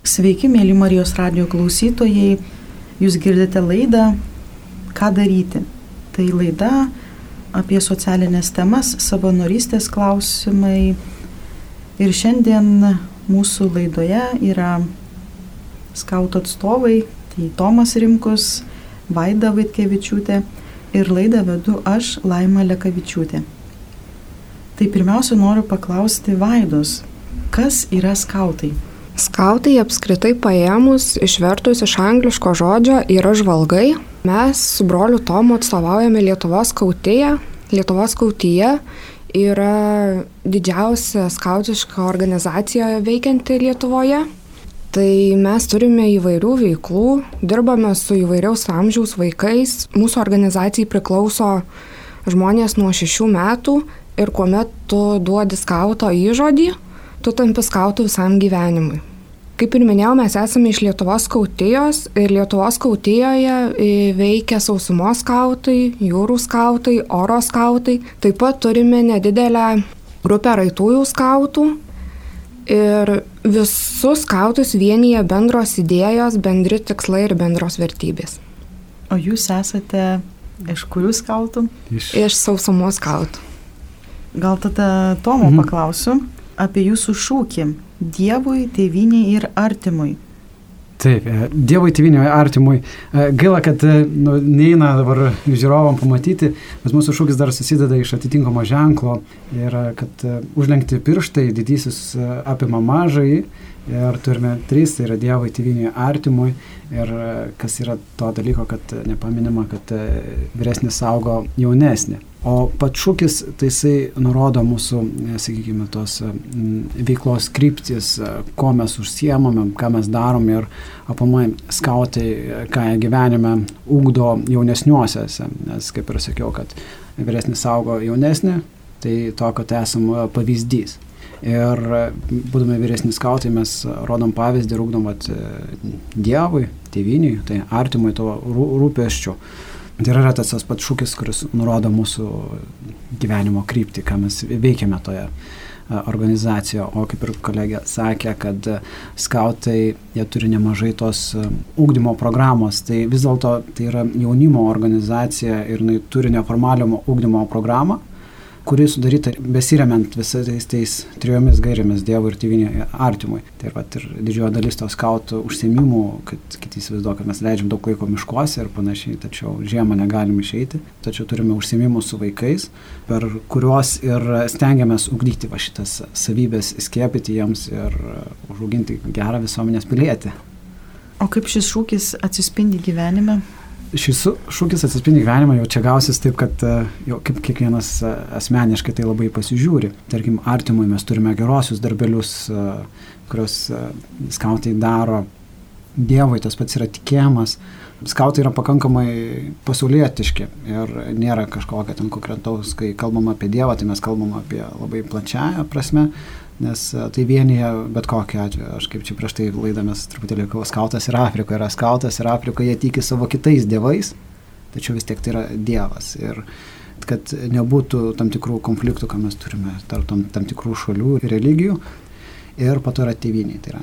Sveiki, mėly Marijos radio klausytojai. Jūs girdite laidą Ką daryti. Tai laida apie socialinės temas, savanorystės klausimai. Ir šiandien mūsų laidoje yra skautų atstovai, tai Tomas Rimkus, Vaida Vaitkevičiūtė ir laidą vedu aš, Laima Lekavičiūtė. Tai pirmiausia noriu paklausti Vaidos, kas yra skautai? Skautai apskritai paėmus, išvertus iš angliško žodžio, yra žvalgai. Mes su broliu Tomu atstovaujame Lietuvos skautėje. Lietuvos skautyje yra didžiausia skautiška organizacija veikianti Lietuvoje. Tai mes turime įvairių veiklų, dirbame su įvairiaus amžiaus vaikais. Mūsų organizacijai priklauso žmonės nuo šešių metų ir kuomet tu duodi skauto įžodį, tu tampi skautų visam gyvenimui. Kaip ir minėjau, mes esame iš Lietuvos skautijos ir Lietuvos skautijoje e, veikia sausumos skautai, jūrų skautai, oro skautai. Taip pat turime nedidelę grupę raitųjų skautų ir visus skautus vienyje bendros idėjos, bendri tikslai ir bendros vertybės. O jūs esate iš kurių skautų? Iš, iš sausumos skautų. Gal tada Tomo mhm. paklausiu apie jūsų šūkį Dievui, tėviniai ir artimui. Taip, e, Dievui, tėviniai ir artimui. E, gaila, kad e, nu, neina dabar žiūrovam pamatyti, bet mūsų šūkis dar susideda iš atitinkamo ženklo ir kad užlenkti pirštai didysis apima mažai ir turime trys, tai yra Dievui, tėviniai, artimui ir kas yra to dalyko, kad nepaminima, kad vyresnis saugo jaunesnį. O pats šūkis, tai jisai nurodo mūsų, e, sakykime, tos e, veiklos kryptis, e, ko mes užsiemame, ką mes darom ir apamai skautai, ką jie gyvenime ugdo jaunesniuosiuose. Nes, kaip ir sakiau, kad vyresnis saugo jaunesnį, tai to, kad esame pavyzdys. Ir būdami vyresni skautai mes rodom pavyzdį ir ugdom Dievui, tėviniui, tai artimui to rūpeščių. Rū Tai yra tas tas pats šūkis, kuris nurodo mūsų gyvenimo kryptį, ką mes veikiame toje organizacijoje. O kaip ir kolegė sakė, kad skautai, jie turi nemažai tos ūkdymo programos, tai vis dėlto tai yra jaunimo organizacija ir jinai turi neformalimo ūkdymo programą, kuri sudaryta besiremiant visais tais trijomis gairėmis Dievo ir tėvinio artimui. Tai vat, ir didžioji dalis tos skautų užsiemimų, kad kiti įsivaizduoja, kad mes leidžiam daug laiko miškuose ir panašiai, tačiau žiemą negalim išeiti, tačiau turime užsiemimų su vaikais, per kuriuos ir stengiamės ugdyti va šitas savybės, skiepyti jiems ir užauginti gerą visuomenės pilietį. O kaip šis šūkis atsispindi gyvenime? Šis šūkis atsispindi gyvenimą, jau čia gausis taip, kad e, jau kaip kiekvienas e, asmeniškai tai labai pasižiūri. Tarkim, artimui mes turime gerosius darbelius, e, kurios skautai daro. Dievui tas pats yra tikėjimas. Skautai yra pakankamai pasaulietiški ir nėra kažkokio ten konkretaus, kai kalbam apie Dievą, tai mes kalbam apie labai plačiąją prasme, nes e, tai vienyje bet kokiu atveju. Aš kaip čia prieš tai laidamės truputėlį skautas ir Afrikoje yra skautas ir Afrikoje jie tiki savo kitais dievais, tačiau vis tiek tai yra dievas. Ir kad nebūtų tam tikrų konfliktų, ką mes turime tarp tam, tam tikrų šalių ir religijų. Ir po to yra tėviniai, tai yra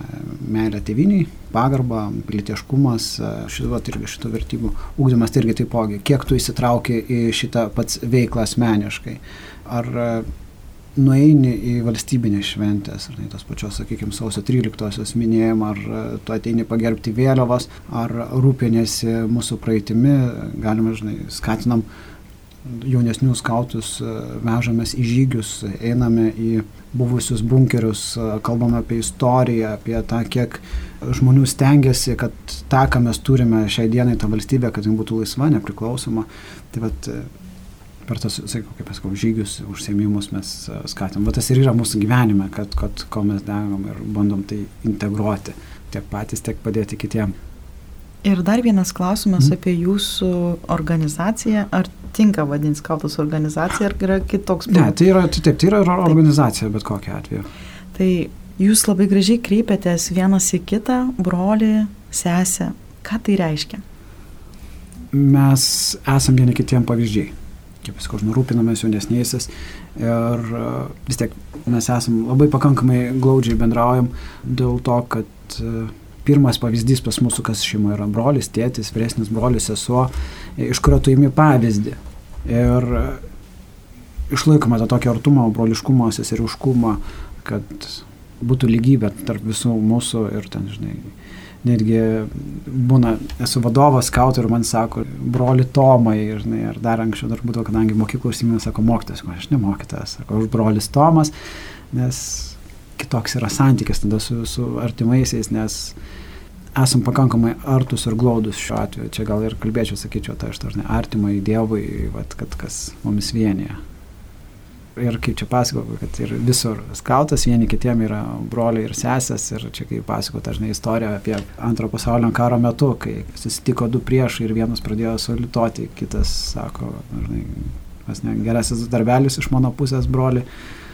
meilė tėviniai, pagarba, pilietiškumas, e, šito, irgi šitų vertybių ūkdymas, tai irgi taipogi, kiek tu įsitrauki į šitą pats veiklą asmeniškai. Ar nueini į valstybinės šventės, ar tai tos pačios, sakykime, sausio 13-osios minėjimą, ar e, tu ateini pagerbti vėliavos, ar rūpinėsi mūsų praeitimi, galime, žinai, skatinam jaunesnių skautus, e, vežamės į žygius, einame į buvusius bunkerius, e, kalbame apie istoriją, apie tą, kiek žmonių stengiasi, kad tą, ką mes turime šiai dienai, tą valstybę, kad ji būtų laisva, nepriklausoma. Tai vat, per tos, sakau, kaip sakau, žygius, užsiemimus mes e, skatinam. Bet tas ir yra mūsų gyvenime, kad, kad ko mes degam ir bandom tai integruoti tiek patys, tiek padėti kitiem. Ir dar vienas klausimas mm. apie jūsų organizaciją. Ar tinka vadinti skautus organizaciją, ar yra kitoks? Ne, tai yra, tai taip, tai yra organizacija, bet kokiu atveju. Tai jūs labai gražiai kreipiatės vienas į kitą, brolį, sesę. Ką tai reiškia? Mes esam vieni kitiem pavyzdžiai kaip sakau, rūpinamės jaunesnėsis ir e, vis tiek mes esam labai pakankamai glaudžiai bendraujam dėl to, kad e, pirmas pavyzdys pas mūsų, kas šeimoje yra brolis, tėtis, vyresnis brolis, sesuo, iš kurio tu imi pavyzdį. Ir išlaikome tą tokį artumą, broliškumą, seseriškumą, kad būtų lygybė tarp visų mūsų ir ten, žinai, netgi būna, esu vadovas skautų ir man sako, broli Tomai, ir, žinai, ar dar anksčiau dar būdavo, kadangi mokyklų užsiminė, sako, mokytas, aš ne mokytas, sako, aš brolis Tomas, nes kitoks yra santykis tada su, su artimaisiais, nes esam pakankamai artus ir glaudus šiuo atveju. Čia gal ir kalbėčiau, sakyčiau, tai aš tarnai artimai Dievui, vat, kad kas mumis vienyje ir kaip čia pasakojau, kad ir visur skautas, vieni kitiem yra broliai ir sesės ir čia kaip pasakojau, dažnai istorija apie antro pasaulinio karo metu, kai susitiko du priešai ir vienas pradėjo solituoti, kitas sako, žinai, mes ne, gerasis darbelis iš mano pusės broli,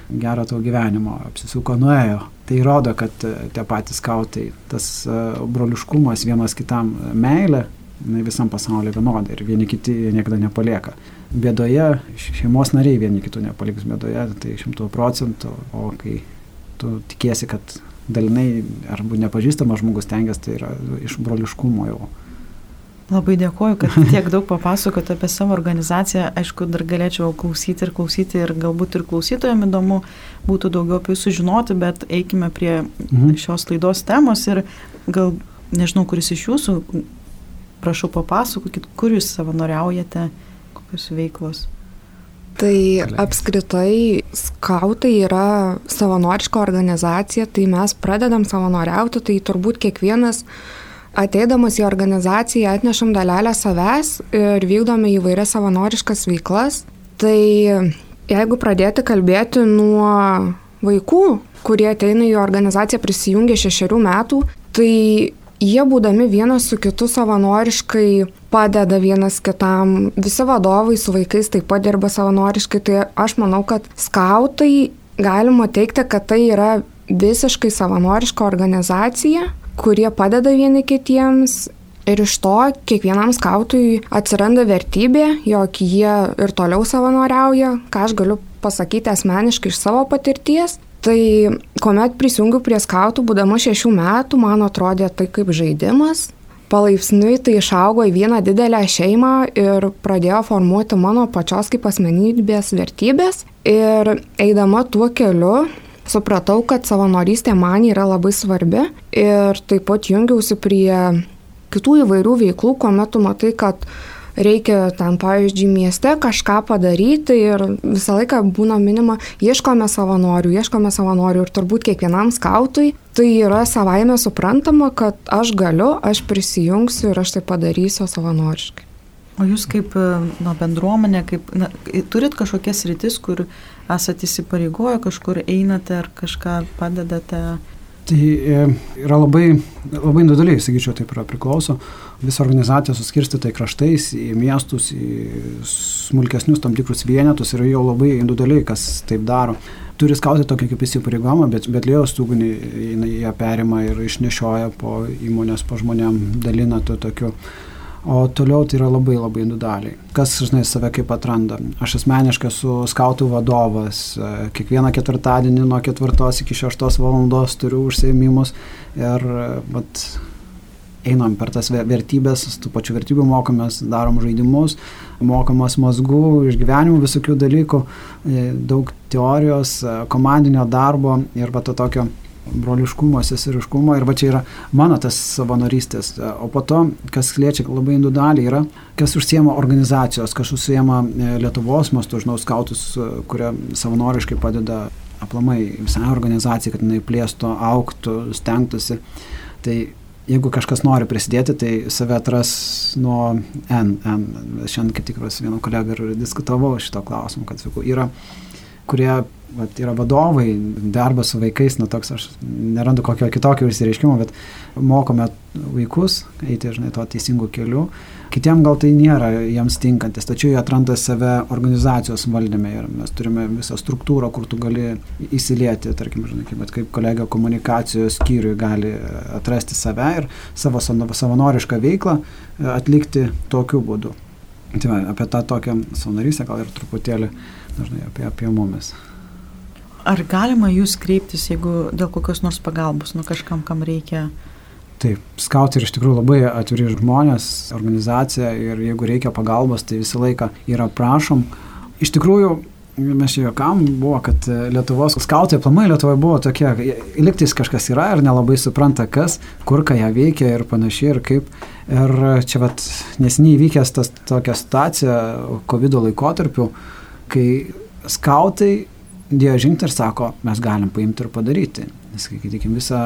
gero tau gyvenimo, apsisuko nuėjo. Tai rodo, kad tie patys skautai, tas e, broliškumas vienas kitam meilė, visam pasaulyje vienoda ir vieni kiti niekada nepalieka bėdoje, šeimos nariai vieni kitų nepaliks bėdoje, tai šimtų procentų, o kai tu tikiesi, kad dalinai arba nepažįstamas žmogus tengiasi, tai yra iš broliškumo jau. Labai dėkoju, kad tiek daug papasakot apie savo organizaciją. Aišku, dar galėčiau klausyti ir klausyti ir galbūt ir klausytojams įdomu būtų daugiau apie jūsų žinoti, bet eikime prie mhm. šios laidos temos ir gal nežinau, kuris iš jūsų, prašau papasakokit, kur jūs savanoriaujate kokios veiklos? Tai apskritai skautai yra savanoriška organizacija, tai mes pradedam savanoriauti, tai turbūt kiekvienas ateidamas į organizaciją atnešam dalelę savęs ir vykdome įvairias savanoriškas veiklas. Tai jeigu pradėti kalbėti nuo vaikų, kurie ateina į organizaciją prisijungę šešerių metų, tai jie būdami vienas su kitu savanoriškai padeda vienas kitam, visi vadovai su vaikais taip pat dirba savanoriškai, tai aš manau, kad skautai galima teikti, kad tai yra visiškai savanoriška organizacija, kurie padeda vieni kitiems Ir iš to kiekvienam skautui atsiranda vertybė, jog jie ir toliau savanoriauja, ką aš galiu pasakyti asmeniškai iš savo patirties. Tai kuomet prisijungiau prie skautų, būdama šešių metų, man atrodė tai kaip žaidimas. Palaipsniui tai išaugo į vieną didelę šeimą ir pradėjo formuoti mano pačios kaip asmenybės vertybės. Ir eidama tuo keliu, supratau, kad savanorystė man yra labai svarbi ir taip pat jungiausi prie kitų įvairių veiklų, kuomet tu matai, kad reikia ten, pavyzdžiui, mieste kažką padaryti ir visą laiką būna minima, ieškome savanorių, ieškome savanorių ir turbūt kiekvienam skautui tai yra savaime suprantama, kad aš galiu, aš prisijungsiu ir aš tai padarysiu savanoriškai. O jūs kaip na, bendruomenė, kaip, na, turit kažkokias rytis, kur esate įsipareigoję, kažkur einate ar kažką padedate? Tai e, yra labai, labai individualiai, sakyčiau, taip yra priklauso. Visa organizacija suskirstyta į kraštais, į miestus, į smulkesnius tam tikrus vienetus ir jau labai individualiai, kas taip daro. Turi skauti tokį kaip įsipareigomą, bet, bet lėjos tūgunį ją perima ir išnešioja po įmonės, po žmonėm, dalina to tokiu O toliau tai yra labai labai individualiai. Kas, žinai, save kaip atranda. Aš asmeniškai esu skautų vadovas. Kiekvieną ketvirtadienį nuo ketvirtos iki šeštos valandos turiu užsiemimus ir vat, einam per tas vertybės, tų pačių vertybių mokomės, darom žaidimus, mokomos mazgų, išgyvenimų, visokių dalykų, e, daug teorijos, komandinio darbo ir va to tokio broliškumo, seseriškumo ir va čia yra mano tas savanorystės. O po to, kas liečia labai individualiai, yra, kas užsiema organizacijos, kas užsiema e, Lietuvos mastu, žinau, skautus, e, kurie savanoriškai padeda aplamai visai organizacijai, kad jinai plėstų, auktų, stengtųsi. Tai jeigu kažkas nori prisidėti, tai save atras nuo N. N. Šiandien kaip tikras vienu kolega ir diskutavau šito klausimu, kad sakau, yra kurie vat, yra vadovai, darbas su vaikais, na toks aš nerandu kokio kitokio išsireiškimo, bet mokome vaikus eiti, žinai, to teisingų kelių. Kitiem gal tai nėra jiems tinkantis, tačiau jie atranda save organizacijos valdyme ir mes turime visą struktūrą, kur tu gali įsilieti, tarkim, žinai, kaip, kaip kolega komunikacijos skyriui gali atrasti save ir savo savanorišką veiklą atlikti tokiu būdu. Tai va, apie tą tokią savanorystę gal ir truputėlį dažnai apie, apie mumis. Ar galima jūs kreiptis, jeigu dėl kokios nors pagalbos, nu kažkam, kam reikia? Taip, skautai yra iš tikrųjų labai atviri žmonės, organizacija ir jeigu reikia pagalbos, tai visą laiką yra prašom. Iš tikrųjų, mes čia jokam buvo, kad Lietuvos skautai aplamai Lietuvoje buvo tokie, liktais kažkas yra ir nelabai supranta kas, kur ką jie veikia ir panašiai ir kaip. Ir čia vat nesiniai įvykęs tas tokia situacija COVID laikotarpiu, kai skautai dėjo žingsnį ir sako, mes galim paimti ir padaryti. Sakykime, visą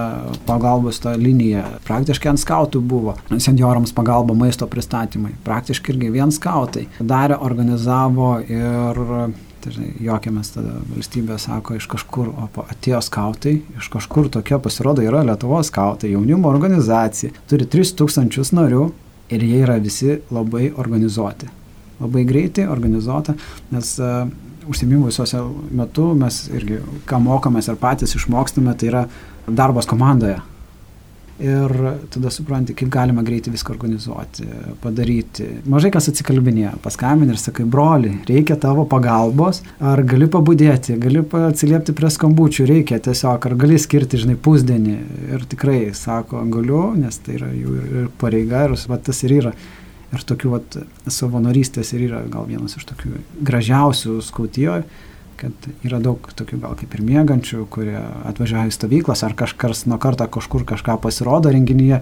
pagalbos tą liniją. Praktiškai ant skautų buvo. Seniorams pagalba maisto pristatymai. Praktiškai irgi vien skautai. Darė, organizavo ir dažnai jokiamės tada valstybė sako iš kažkur, o atėjo skautai, iš kažkur tokia pasirodo yra Lietuvos skautai, jaunimo organizacija, turi 3000 narių ir jie yra visi labai organizuoti. Labai greitai organizuota, nes uh, užsiemimų visose metu mes irgi, ką mokomės ir patys išmokstame, tai yra darbas komandoje. Ir tada supranti, kaip galima greitai viską organizuoti, padaryti. Mažai kas atsikalbinėja, paskambini ir sakai, broli, reikia tavo pagalbos, ar gali pabudėti, gali atsiliepti prie skambučių, reikia tiesiog, ar gali skirti, žinai, pusdienį. Ir tikrai sako, galiu, nes tai yra jų ir pareiga, ir va, tas ir yra Ir tokių vat, savanorystės ir yra gal vienas iš tokių gražiausių skautijoje, kad yra daug tokių gal kaip ir mėgančių, kurie atvažiuoja į stovyklas ar kažkas nuo karto kažkur kažką pasirodo renginyje,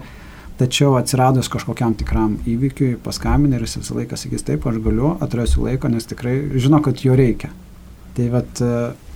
tačiau atsiradus kažkokiam tikram įvykiui paskambinė ir jis visą laiką sakys taip, aš galiu, atrasiu laiko, nes tikrai žino, kad jo reikia. Tai vat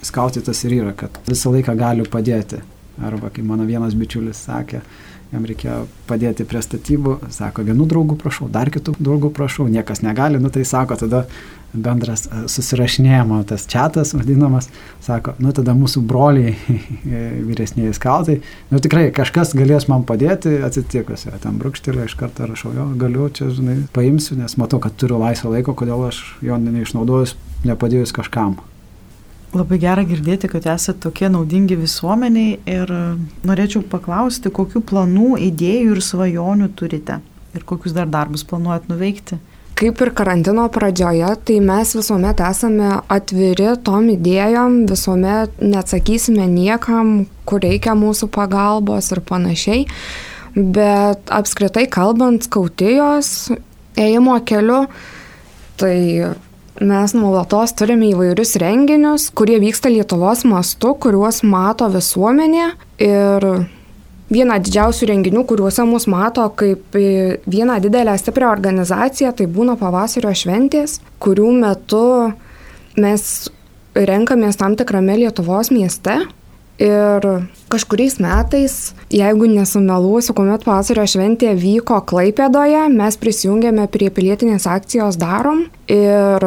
skautytas ir yra, kad visą laiką gali padėti. Arba kaip mano vienas bičiulis sakė, jam reikėjo padėti prie statybų, sako, vienų draugų prašau, dar kitų draugų prašau, niekas negali, nu tai sako, tada bendras e, susirašinėjimo tas čatas vadinamas, sako, nu tada mūsų broliai vyresnėji skautai, nu tikrai kažkas galės man padėti atsitikus, ja, ten brūkštelė iš karto rašau, jo, galiu čia, žinai, paimsiu, nes matau, kad turiu laisvą laiko, kodėl aš jo neišnaudojus, nepadėjus kažkam. Labai gera girdėti, kad esate tokie naudingi visuomeniai ir norėčiau paklausti, kokiu planų, idėjų ir svajonių turite ir kokius dar darbus planuojat nuveikti. Kaip ir karantino pradžioje, tai mes visuomet esame atviri tom idėjom, visuomet neatsakysime niekam, kur reikia mūsų pagalbos ir panašiai. Bet apskritai kalbant skautijos ėjimo keliu, tai Mes nuolatos turime įvairius renginius, kurie vyksta Lietuvos mastu, kuriuos mato visuomenė. Ir viena didžiausių renginių, kuriuose mus mato kaip vieną didelę stiprią organizaciją, tai būna pavasario šventės, kurių metu mes renkamės tam tikrame Lietuvos mieste Ir kažkuriais metais, jeigu nesumeluosiu, kuomet pavasario šventė vyko Klaipėdoje, mes prisijungėme prie pilietinės akcijos darom ir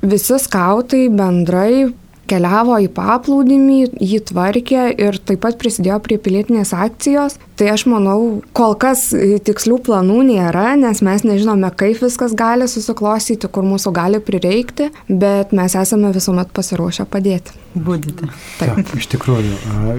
visi skautai bendrai keliavo į paplūdimį, jį tvarkė ir taip pat prisidėjo prie pilietinės akcijos. Tai aš manau, kol kas tikslių planų nėra, nes mes nežinome, kaip viskas gali susiklostyti, kur mūsų gali prireikti, bet mes esame visuomet pasiruošę padėti. Būdite. Taip. taip, iš tikrųjų,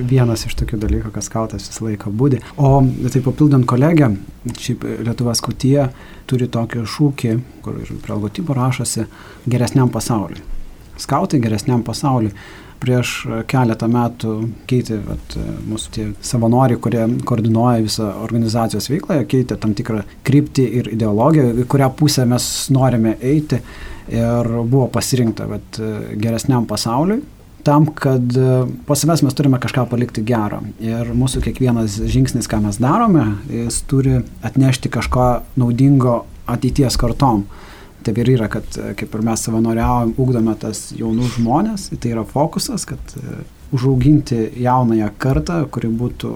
vienas iš tokių dalykų, kas skautas visą laiką būdi. O tai papildant kolegę, šiaip Lietuvos skautyje turi tokį šūkį, kur ir prie logotipo rašosi geresniam pasauliui skautai geresniam pasauliui. Prieš keletą metų keitė vat, mūsų tie savanoriai, kurie koordinuoja visą organizacijos veiklą, keitė tam tikrą kryptį ir ideologiją, į kurią pusę mes norime eiti ir buvo pasirinkta vat, geresniam pasauliui tam, kad po savęs mes turime kažką palikti gero. Ir mūsų kiekvienas žingsnis, ką mes darome, jis turi atnešti kažko naudingo ateities kartom taip ir yra, kad e, kaip ir mes savanoriaujam, ugdome tas jaunus žmonės, tai yra fokusas, kad e, užauginti jaunąją kartą, kuri būtų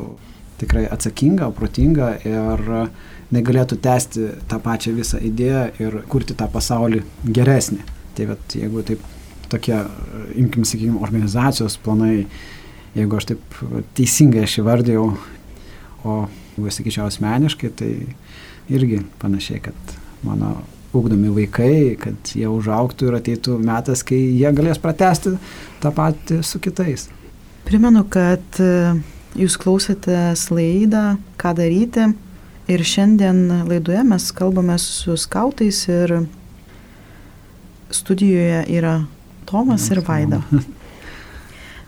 tikrai atsakinga, protinga ir negalėtų tęsti tą pačią visą idėją ir kurti tą pasaulį geresnį. Tai bet jeigu taip tokie, imkim, sakykime, organizacijos planai, jeigu aš taip teisingai aš įvardėjau, o jeigu sakyčiau asmeniškai, tai irgi panašiai, kad mano ugdomi vaikai, kad jie užauktų ir ateitų metas, kai jie galės pratesti tą patį su kitais. Primenu, kad e, jūs klausėtės laidą, ką daryti. Ir šiandien laidoje mes kalbame su skautais ir studijoje yra Tomas ir Vaida.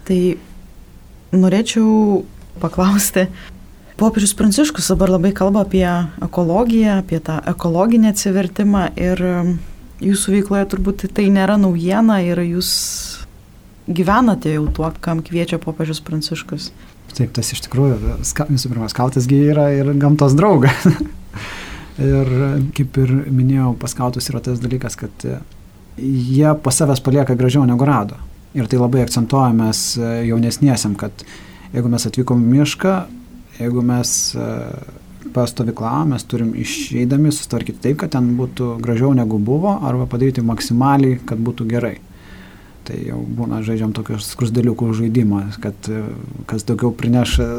Tai norėčiau paklausti, Popiežius Pranciškus dabar labai kalba apie ekologiją, apie tą ekologinį atsivertimą ir um, jūsų veikloje turbūt tai nėra naujiena ir jūs gyvenate jau tuo, kam kviečia Popiežius Pranciškus. Taip, tas iš tikrųjų, visų pirma, skautasgi yra ir gamtos draugas. ir kaip ir minėjau, paskautus yra tas dalykas, kad jie po savęs palieka gražiau negu rado. Ir tai labai akcentuojamės jaunesniesiam, kad jeigu mes atvykom mišką, jeigu mes e, pastovyklavom, mes turim išeidami susitvarkyti taip, kad ten būtų gražiau negu buvo, arba padaryti maksimaliai, kad būtų gerai. Tai jau būna žaidžiam tokius skrusdeliukų žaidimą, kad e, kas daugiau prineš e,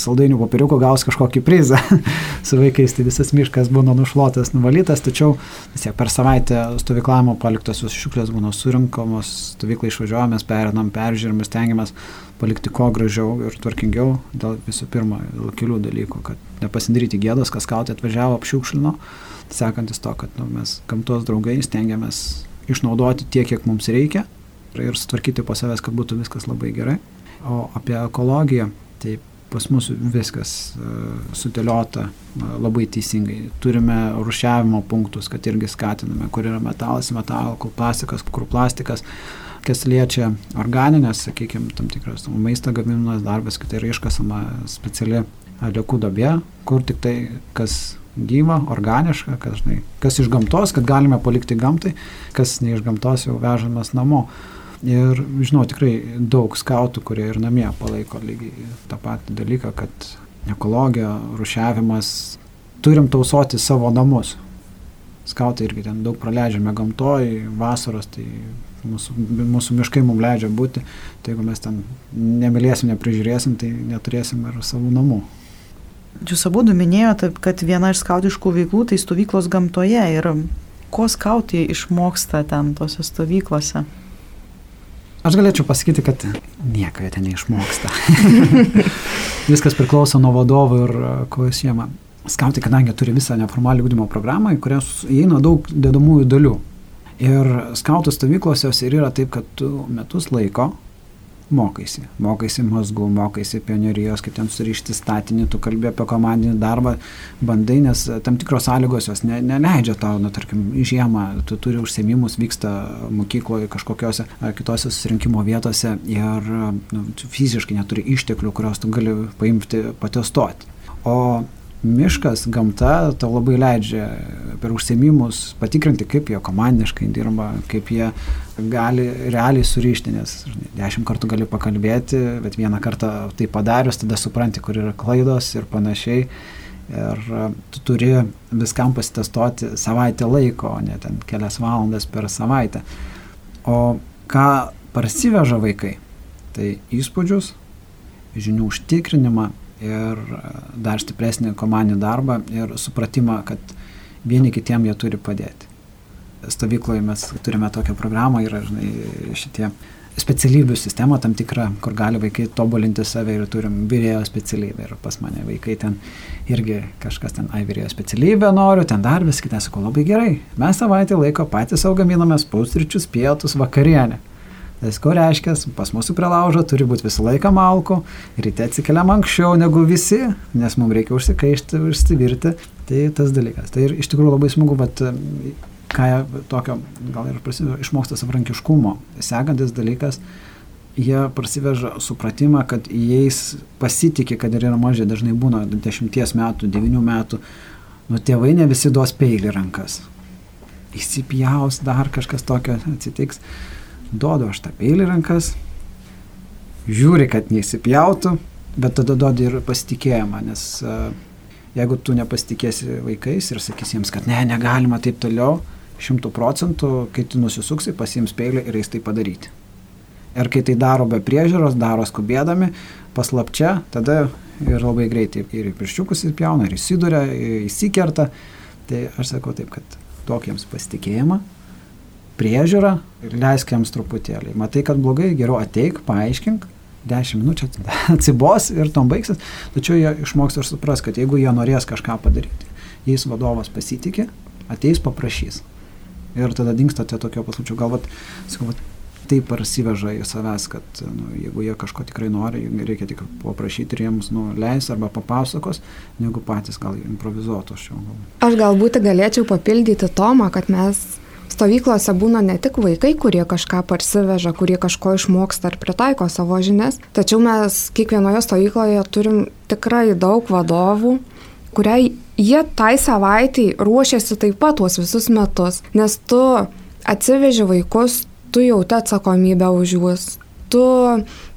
saldainių popieriukų gaus kažkokį prizą. Su vaikais tai visas miškas būna nušluotas, nuvalytas, tačiau vis tiek per savaitę stovyklavimo paliktos visos šiuklės būna surinkamos, stovyklai išvažiuojame, perinam, peržiūrim, stengiamės palikti kuo gražiau ir tvarkingiau dėl visų pirma, dėl kelių dalykų, kad nepasidaryti gėdos, kas kautai atvažiavo, apšiukšlino, sekantis to, kad nu, mes gamtos draugai stengiamės išnaudoti tiek, kiek mums reikia ir sutvarkyti po savęs, kad būtų viskas labai gerai. O apie ekologiją, tai pas mus viskas uh, sudėliota uh, labai teisingai. Turime rušiavimo punktus, kad irgi skatiname, kur yra metalas, metal, kur plastikas, kur plastikas. Kas liečia organinės, sakykime, tam tikras maisto gaminimas darbas, kad tai yra iškasama speciali atliekų dobė, kur tik tai kas gyva, organiška, kas, žinai, kas iš gamtos, kad galime palikti gamtai, kas ne iš gamtos jau vežamas namo. Ir žinau tikrai daug skautų, kurie ir namie palaiko lygiai tą patį dalyką, kad ekologija, rušiavimas, turim tausoti savo namus. Skautai irgi ten daug praleidžiame gamtoj, vasaros, tai mūsų, mūsų miškai mums leidžia būti, tai jeigu mes ten nemylėsim, neprižiūrėsim, tai neturėsim ir savų namų. Jūs abu minėjote, kad viena iš skautiškų veiklų tai stovyklos gamtoje ir ko skautai išmoksta ten tose stovyklose? Aš galėčiau pasakyti, kad nieko jie ten neišmoksta. Viskas priklauso nuo vadovų ir e, ko jis jėma. Skautai, kadangi turi visą neformalią ūkdymo programą, į kurią įeina daug dedamųjų dalių. Ir skautų stovyklose ir yra taip, kad tu metus laiko mokaisi. Mokaisi mazgų, mokaisi pionerijos, kaip ten surišti statinį, tu kalbė apie komandinį darbą, bandai, nes tam tikros sąlygos jos ne, neleidžia tau, nu, tarkim, žiemą, tu turi užsiemimus, vyksta mokykloje kažkokiose kitose susirinkimo vietose ir nu, fiziškai neturi išteklių, kuriuos tu gali paimti, patestuoti. O miškas, gamta tau labai leidžia per užsiemimus patikrinti, kaip jie komandiškai dirba, kaip jie gali realiai surišti, nes dešimt kartų gali pakalbėti, bet vieną kartą tai padarius, tada supranti, kur yra klaidos ir panašiai. Ir e, tu turi viskam pasitestuoti savaitę laiko, o ne ten kelias valandas per savaitę. O ką parsiveža vaikai? Tai įspūdžius, žinių užtikrinimą ir e, dar stipresnį komandinį darbą ir supratimą, kad vieni kitiem jie turi padėti. Stovykloje mes turime tokią programą, yra žinai, šitie specialybių sistema tam tikra, kur gali vaikai tobulinti save ir turim vyrėjo specialybę. Ir pas mane vaikai ten irgi kažkas ten, ai vyrėjo specialybę noriu, ten dar vis kitą, sakau, labai gerai. Mes savaitę laiko patys savo gaminame pusryčius, pietus, vakarienę. Tas ko reiškia, pas mūsų prie laužo turi būti visą laiką malko, ryte atsikeliam anksčiau negu visi, nes mums reikia užsikaišti, užsivirti. Tai tas dalykas. Tai ir iš tikrųjų labai smagu, bet ką tokio, gal ir prasideda išmoksta savrankiškumo. Sekantis dalykas, jie prasiveža supratimą, kad jais pasitikė, kad ir yra mažai, dažnai būna 10 metų, 9 metų, nu tėvai ne visi duos peilį rankas. Įsipjaus, dar kažkas tokio atsitiks duodu aš tą peilį rankas, žiūri, kad neįsipjautų, bet tada duodi ir pasitikėjimą, nes uh, jeigu tu nepasitikėsi vaikais ir sakysi jiems, kad ne, negalima taip toliau, šimtų procentų, kai tu nusisuksi, pasiims peilį ir eis tai padaryti. Ir kai tai daro be priežiūros, daro skubėdami, paslapčia, tada ir labai greitai ir pirščiukus įpjauna, ir įsiduria, įsikerta. Tai aš sakau taip, kad duok jiems pasitikėjimą, priežiūrą ir leisk jiems truputėlį. Matai, kad blogai, geriau ateik, paaiškink, 10 minučių atsibos ir tom baigsis, tačiau jie išmoks ir supras, kad jeigu jie norės kažką padaryti, jais vadovas pasitikė, ateis paprašys. Ir tada dinksta tie tokio paslaučių. Galbūt, sakau, taip parsiveža į savęs, kad nu, jeigu jie kažko tikrai nori, reikia tik paprašyti ir jiems nu, leis arba papasakos, negu patys gal improvizuotų aš jau. Aš galbūt galėčiau papildyti Tomą, kad mes stovyklose būna ne tik vaikai, kurie kažką parsiveža, kurie kažko išmoksta ar pritaiko savo žinias, tačiau mes kiekvienoje stovykloje turim tikrai daug vadovų, kuriai jie tai savaitai ruošiasi taip pat tuos visus metus, nes tu atsiveži vaikus, tu jauti atsakomybę už juos. Tu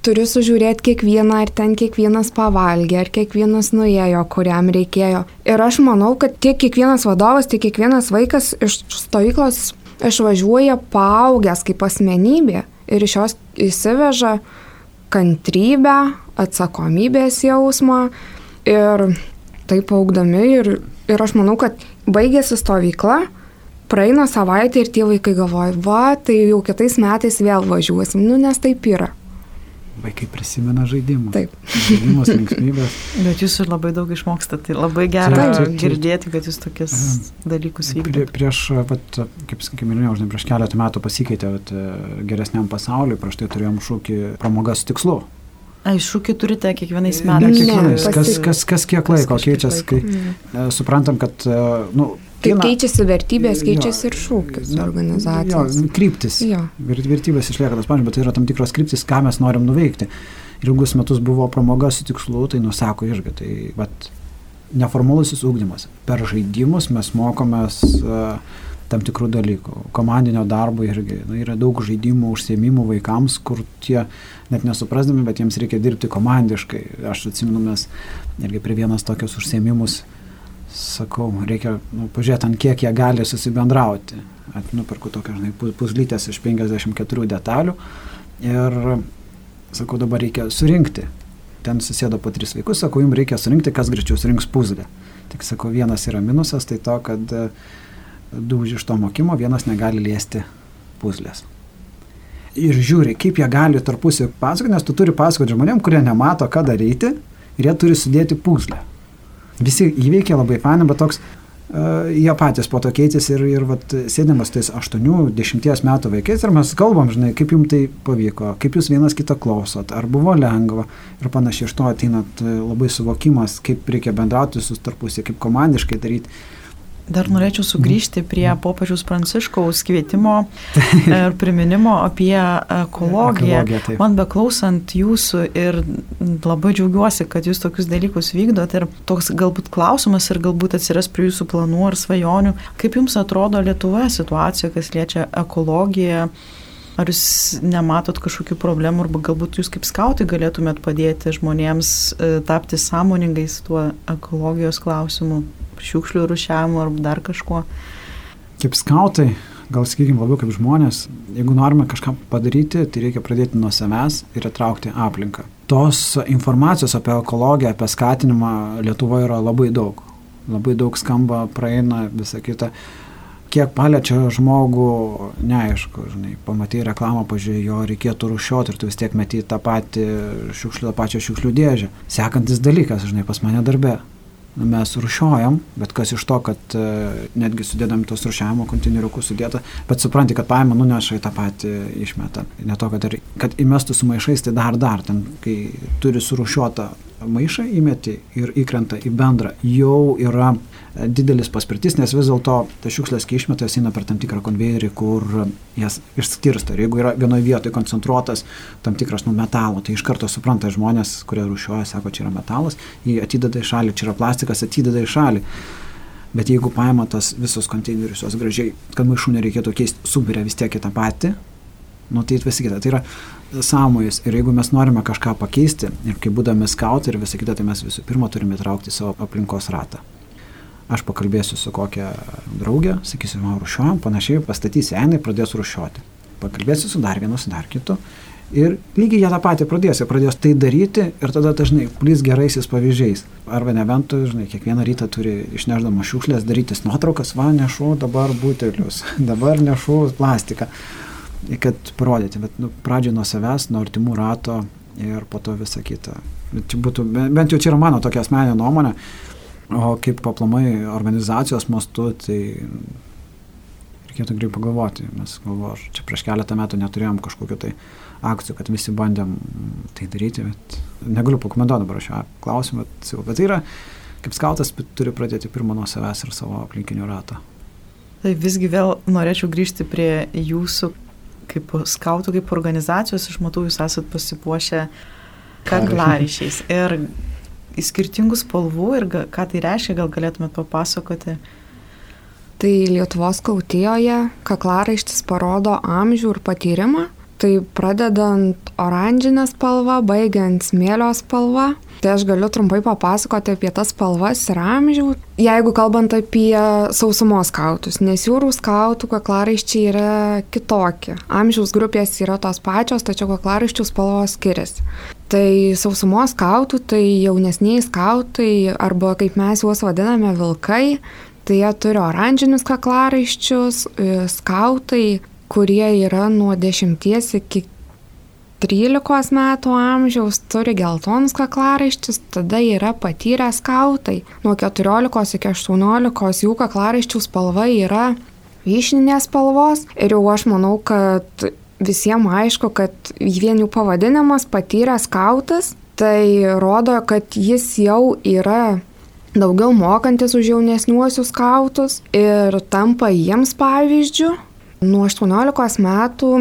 turi sužiūrėti kiekvieną, ar ten kiekvienas pavalgė, ar kiekvienas nuėjo, kuriam reikėjo. Ir aš manau, kad tiek kiekvienas vadovas, tiek kiekvienas vaikas iš stovyklos išvažiuoja paaugęs kaip asmenybė ir iš jos įsiveža kantrybę, atsakomybės jausmą ir taip augdami ir, ir aš manau, kad baigėsi stovykla, praeina savaitė ir tie vaikai galvoja, va, tai jau kitais metais vėl važiuosim, nu nes taip yra. Vaikai prisimena žaidimus. Taip. Žaidimus, linksmybės. Bet jūs ir labai daug išmokstate, tai labai gera Taip, taip, girdėti, kad jūs tokius dalykus Prie, vykdote. prieš, vat, kaip, kaip minėjau, žinai, prieš keletą metų pasikeitė vat, geresniam pasauliu, prieš tai turėjom šūkį pramogas tikslu. Ai, šūkį turite kiekvienais Ne, metais. kiekvienais, kas, pasikeitė. kas, kas kiek laiko keičiasi, kai e, suprantam, kad, e, nu, Kiną- keičiasi vertybės, Jo, keičiasi ir šūkis jo, organizacijos. Jo, kryptis. Jo. Ver- Vertybės išlieka tas pats, bet tai yra tam tikros kryptis, ką mes norim nuveikti. Ilgus metus buvo pramoga su tikslu, tai nusako irgi. Tai vat, neformalusis ūkdymas. Per žaidimus mes mokomės uh, tam tikrų dalykų. Komandinio darbo irgi na, yra daug žaidimų, užsiemimų vaikams, kur tie net nesuprasdami, bet jiems reikia dirbti komandiškai. Aš atsimenu, mes irgi prie vienas tokius užsiemimus sakau, reikia nu, pažiūrėti, ant kiek jie gali susibendrauti. At, nuperku tokią, žinai, pu- puzlytės iš 54 detalių ir sakau, dabar reikia surinkti. Ten susėdo po tris vaikus, sakau, jums reikia surinkti, kas greičiau surinks puzlę. Tik sakau, vienas yra minusas, tai to, kad e, du už iš to mokymo, vienas negali liesti puzlės. Ir žiūri, kaip jie gali tarpusį pasakoti, nes tu turi pasakoti žmonėm, kurie nemato, ką daryti, ir jie turi sudėti puzlę. Visi įveikia labai fainai, bet toks, uh, jie patys po to keitėsi ir, ir vat, sėdimas tais 8-10 metų vaikais ir mes kalbam, žinai, kaip jums tai pavyko, kaip jūs vienas kitą klausot, ar buvo lengva ir panašiai iš to ateinat e, labai suvokimas, kaip reikia bendrauti su tarpusį, kaip komandiškai daryti. Dar norėčiau sugrįžti prie popiežiaus Pranciškaus kvietimo ir priminimo apie ekologiją. Ekologiją. Man beklausant jūsų ir labai džiaugiuosi, kad jūs tokius dalykus vykdot ir toks galbūt klausimas ir galbūt atsiras prie jūsų planų ar svajonių. Kaip jums atrodo Lietuvoje situacija, kas liečia ekologiją? Ar jūs nematot kažkokių problemų, arba galbūt jūs kaip skautai galėtumėt padėti žmonėms e, tapti sąmoningais tuo ekologijos klausimu, šiukšlių rušiavimu ar dar kažkuo? Kaip skautai, gal sakykime labiau kaip žmonės, jeigu norime kažką padaryti, tai reikia pradėti nuo savęs ir atraukti aplinką. Tos informacijos apie ekologiją, apie skatinimą Lietuvoje yra labai daug. Labai daug skamba, praeina visą kitą. Kiek paliečia žmogų, neaišku, žinai, pamatai reklamą, pažiūrėjai, jo reikėtų rušiuoti ir tu vis tiek metį tą patį šiukšlių, tą pačią šiukšlių dėžę. Sekantis dalykas, žinai, pas mane darbe. Nu, mes rušiuojam, bet kas iš to, kad e, netgi sudėdami tos rušiavimo konteineriukus sudėta, bet supranti, kad paima, nuneša į tą patį išmetą. Ne to, kad, ir, kad įmestų su maišais, tai dar dar, ten, kai turi surušiuotą maišą įmeti ir įkrenta į bendrą, jau yra didelis paspirtis, nes vis dėlto tas šiukšlės, kai išmeta, jas eina per tam tikrą konvejerį, kur jas išskirsto. Ir jeigu yra vienoje vietoje koncentruotas tam tikras nu, metalo, tai iš karto supranta žmonės, kurie rušiuoja, sako, čia yra metalas, jį atideda į šalį, čia yra plastikas, atideda į šalį. Bet jeigu paima tas visus konteinerius, jos gražiai, kad maišų nereikėtų keisti, subiria vis tiek į tą patį, nu tai visi kita. Tai yra sąmojus. Ir jeigu mes norime kažką pakeisti, ir kai būdami skautai ir visą kitą, tai mes visų pirma turime įtraukti savo aplinkos ratą. Aš pakalbėsiu su kokia draugė, sakysiu, man rušiuojam, panašiai pastatysi enai, pradės rušiuoti. Pakalbėsiu su dar vienu, su dar kitu. Ir lygiai jie tą patį pradės, jie pradės tai daryti ir tada dažnai plys geraisiais pavyzdžiais. Arba nebent tu, žinai, kiekvieną rytą turi išneždama šiukšlės darytis nuotraukas, va, nešu dabar butelius, dabar nešu plastiką kad parodyti, bet nu, pradžioje nuo savęs, nuo artimų rato ir po to visą kitą. Čia būtų, bent jau čia yra mano tokia asmeninė nuomonė, o kaip paplamai organizacijos mastu, tai reikėtų greitai pagalvoti. Mes galvoju, čia prieš keletą metų neturėjom kažkokiu tai akcijų, kad visi bandėm tai daryti, bet negaliu pakomentuoti dabar šio klausimą, bet, bet tai yra, kaip skautas turi pradėti pirmą nuo savęs ir savo aplinkinių ratą. Tai visgi vėl norėčiau grįžti prie jūsų kaip skautų, kaip organizacijos, aš matau, jūs esat pasipuošę kaklaryšiais ir skirtingų spalvų ir ką tai reiškia, gal galėtumėte papasakoti. Tai Lietuvos kautijoje kaklaraištis parodo amžių ir patyrimą. Tai pradedant oranžinę spalvą, baigiant smėlio spalvą. Tai aš galiu trumpai papasakoti apie tas spalvas ir amžių, jeigu kalbant apie sausumos skautus, nes jūrų skautų kaklaraiščiai yra kitokie. Amžiaus grupės yra tos pačios, tačiau kaklaraiščių spalvos skiriasi. Tai sausumos skautų, tai jaunesniai skautai, arba kaip mes juos vadiname vilkai, Tai jie turi oranžinius kaklaraiščius, e, skautai, kurie yra nuo 10 iki 13 metų amžiaus, turi geltonus kaklaraiščius, tada yra patyrę skautai. Nuo 14 iki 18 jų kaklaraiščių spalva yra vyšninės spalvos ir jau aš manau, kad visiems aišku, kad vien jų pavadinimas patyrę skautas, tai rodo, kad jis jau yra daugiau mokantis už jaunesniuosius skautus ir tampa jiems pavyzdžių. Nuo 18 metų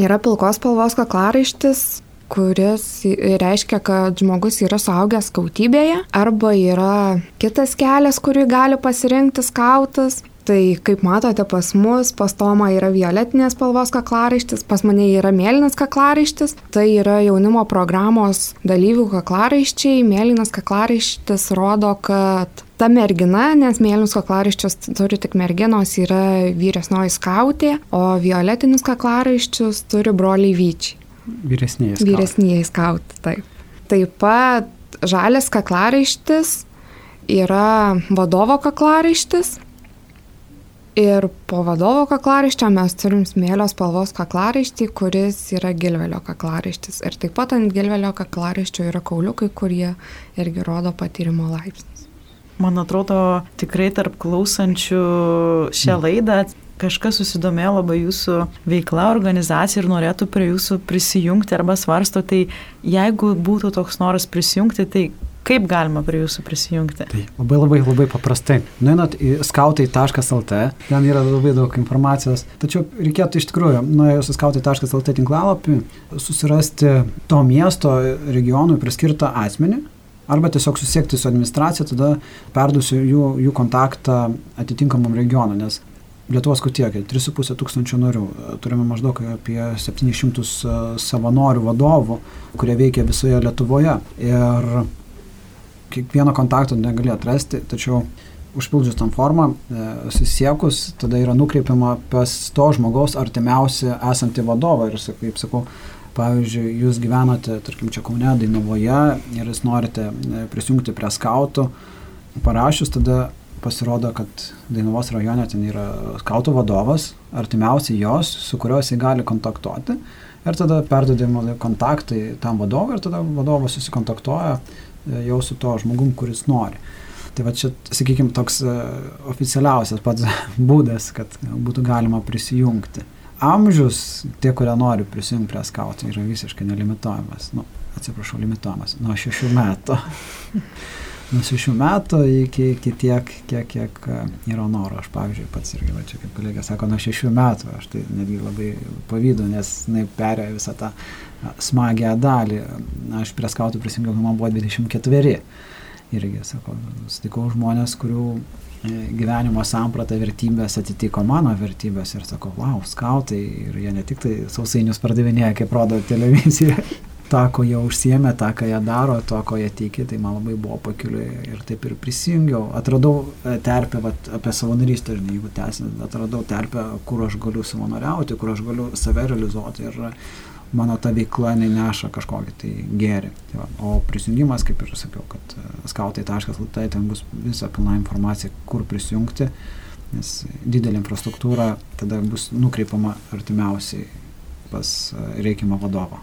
yra pilkos spalvos kaklaraištis, kuris reiškia, kad žmogus yra suaugęs skautybėje arba yra kitas kelias, kurį gali pasirinkti skautas. Tai kaip matote pas mus, pas Tomą yra violetinės spalvos kaklaraištis, pas mane yra mėlynas kaklaraištis. Tai yra jaunimo programos dalyvių kaklaraiščiai. Mėlynas kaklaraištis rodo, kad ta mergina, nes mėlynus kaklaraiščius turi tik merginos, yra vyresnioji skautė, o violetinius kaklaraiščius turi broliai vyčiai. Vyresnieji skautai. Vyresnieji skautai, taip. Taip pat žalias kaklaraištis yra vadovo kaklaraištis Ir po vadovo kaklaraiščio mes turim smėlio spalvos kaklaraištį, kuris yra gilvelio kaklaraištis. Ir taip pat ant gilvelio kaklaraiščio yra kauliukai, kurie irgi rodo patyrimo laipsnis. Man atrodo, tikrai tarp klausančių šią laidą kažkas susidomėjo labai jūsų veikla, organizacija ir norėtų prie jūsų prisijungti arba svarsto, tai jeigu būtų toks noras prisijungti, tai Kaip galima prie jūsų prisijungti? Tai labai labai labai paprastai. Nueinat į skautai.lt, ten yra labai daug informacijos. Tačiau reikėtų iš tikrųjų, nuėjus į skautai.lt tinklalapį, susirasti to miesto regionui priskirtą asmenį. Arba tiesiog susiekti su administracija, tada perduosiu jų, jų kontaktą atitinkamam regionui, nes Lietuvos kutiekė, 3,5 tūkstančio narių, turime maždaug apie 700 e, savanorių vadovų, kurie veikia visoje Lietuvoje. Ir kiekvieno kontakto negali atrasti, tačiau užpildžius tam formą, e, susiekus, tada yra nukreipiama pas to žmogaus artimiausią esantį vadovą ir, kaip sakau, pavyzdžiui, jūs gyvenate, tarkim, čia Kaune, Dainavoje ir jūs norite e, prisijungti prie skautų, parašius tada pasirodo, kad Dainavos rajone ten yra skautų vadovas, artimiausiai jos, su kuriuo jisai gali kontaktuoti. Ir tada perdodami kontaktai tam vadovui ir tada vadovas susikontaktuoja jau su to žmogum, kuris nori. Tai va čia, sakykime, toks e, oficialiausias pats būdas, kad būtų galima prisijungti. Amžius, tie, kurie nori prisijungti prie skautų, yra visiškai nelimituojamas. Nu, atsiprašau, limituojamas. Nuo šešių metų. Nuo šešių metų iki, iki tiek, kiek, kiek e, yra noro. Aš, pavyzdžiui, pats irgi, va, čia kaip kolegė sako, nuo šešių metų. Aš tai netgi labai pavydu, nes jinai perėjo visą tą smagią dalį. Aš prie skautų prisijungiau, kai man buvo 24. Irgi, sako, sutikau žmonės, kurių e, gyvenimo samprata vertybės atitiko mano vertybės ir sako, wow, skautai ir jie ne tik tai sausainius pardavinėja, kaip rodo televizija, tą, ko jie užsiemė, tą, ką jie daro, to, ko jie tiki, tai man labai buvo pakiliui ir taip ir prisijungiau. Atradau e, terpę vat, apie savanorystę, žinai, jeigu tęsinant, atradau terpę, kur aš galiu savanoriauti, kur aš galiu save realizuoti ir mano ta veikla neša kažkokį tai gėrį. Tai va, o prisijungimas, kaip ir sakiau, kad e, skautai.lt ten bus visa pilna informacija, kur prisijungti, nes didelė infrastruktūra tada bus nukreipiama artimiausiai pas e, reikimą vadovą.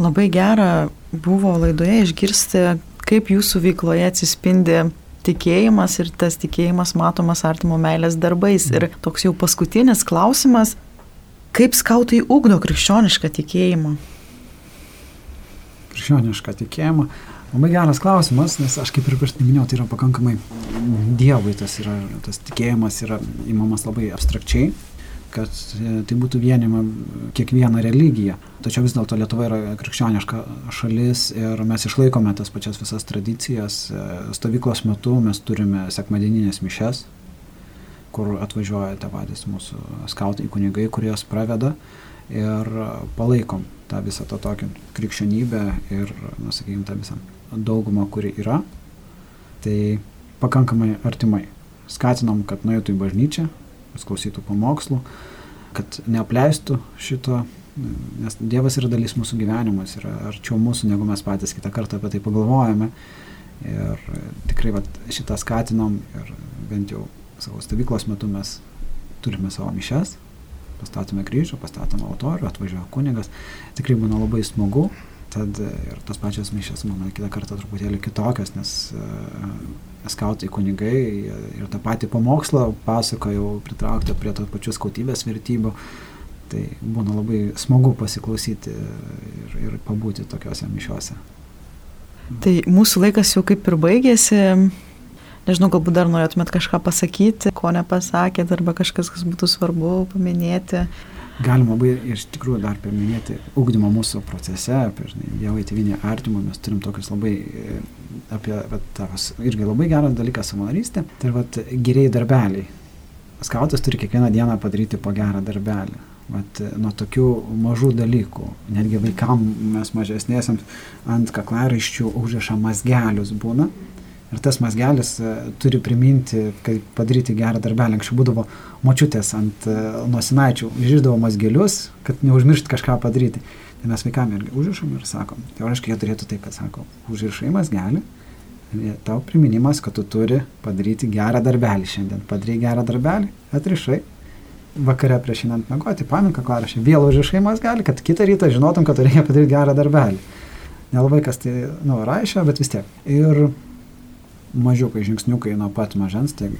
Labai gera buvo laidoje išgirsti, kaip jūsų veikloje atsispindi tikėjimas ir tas tikėjimas matomas artimo meilės darbais. Ir toks jau paskutinis klausimas, kaip skautai ugdo krikščionišką tikėjimą? Krikščionišką tikėjimą. Labai geras klausimas, nes aš kaip ir prieš tai minėjau, tai yra pakankamai Dievui tas, yra, tas tikėjimas yra įmamas labai abstrakčiai kad e, tai būtų vienima kiekviena religija. Tačiau vis dėlto Lietuva yra krikščioniška šalis ir mes išlaikome tas pačias visas tradicijas. E, stovyklos metu mes turime sekmadieninės mišes, kur atvažiuoja tie patys mūsų skautai kunigai, kurie jas praveda ir palaikom tą visą tą tokią krikščionybę ir, na, sakykime, tą visą daugumą, kuri yra. Tai pakankamai artimai. Skatinom, kad nueitų į bažnyčią, klausytų pamokslų, kad neapleistų šito, nes Dievas yra dalis mūsų gyvenimas, yra arčiau mūsų, negu mes patys kitą kartą apie tai pagalvojame. Ir tikrai vat, šitą skatinom ir bent jau savo stovyklos metu mes turime savo mišes, pastatome kryžių, pastatome altorių, atvažiuoja kunigas. Tikrai būna labai smagu, tad ir tos pačios mišės, manau, kitą kartą truputėlį kitokios, nes skautai kunigai ir tą patį pamokslą pasakojo, pritraukta prie to pačios skautybės vertybių. Tai būna labai smagu pasiklausyti ir, ir pabūti tokiuose mišiuose. Tai mūsų laikas jau kaip ir baigėsi. Nežinau, galbūt dar norėtumėt kažką pasakyti, ko nepasakėt, arba kažkas, kas būtų svarbu paminėti. Galima labai iš tikrųjų dar paminėti ugdymo mūsų procese, apie Dievą įtėvinį artimą, mes turim tokius labai apie vat, tavas, irgi labai geras dalykas savanorystė, tai vat, geriai darbeliai. Skautas turi kiekvieną dieną padaryti po gerą darbelį. Vat, nuo tokių mažų dalykų, netgi vaikam mes mažesnėsiams ant kaklaraiščių užrašą mazgelius būna. Ir tas mazgelis uh, turi priminti, kad padaryti gerą darbelį. Anksčiau būdavo močiutės ant uh, nosinaičių, žiždavo mazgelius, kad neužmiršt kažką padaryti. Tai mes vaikam irgi užrašom ir sakom. Teoriškai jie turėtų taip, kad sako, užrašai mazgelį, tau priminimas, kad tu turi padaryti gerą darbelį šiandien. Padarai gerą darbelį, atrišai, vakare prieš einant mėgoti, paminka klarašė, vėl užrašai mazgelį, kad kitą rytą žinotum, kad reikia padaryti gerą darbelį. Nelabai kas tai, nu, raišia, bet vis tiek. Ir mažiukai žingsniukai nuo pat mažens, tai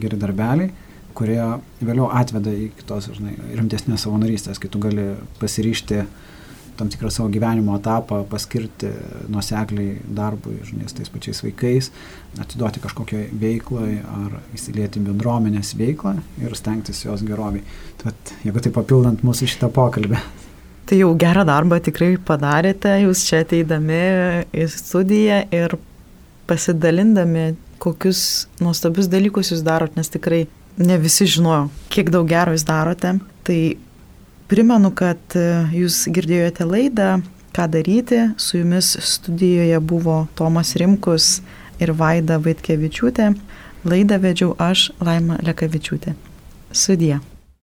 geri darbeliai, kurie vėliau atveda į kitos, žinai, rimtesnės savanorystės, kai tu gali pasiryšti tam tikrą savo gyvenimo etapą paskirti nuosekliai darbui, žinai, tais pačiais vaikais, atiduoti kažkokiai veiklai ar įsilieti bendruomenės veiklą ir stengtis jos geroviai. Tai jeigu tai papildant mūsų šitą pokalbį. Tai jau gerą darbą tikrai padarėte, jūs čia ateidami į studiją ir pasidalindami, kokius nuostabius dalykus jūs darot, nes tikrai ne visi žinojo, kiek daug gero jūs darote. Tai Primenu, kad e, jūs girdėjote laidą Ką daryti. Su jumis studijoje buvo Tomas Rimkus ir Vaida Vaitkevičiūtė. Laidą vedžiau aš, Laima Lekavičiūtė. Sudie.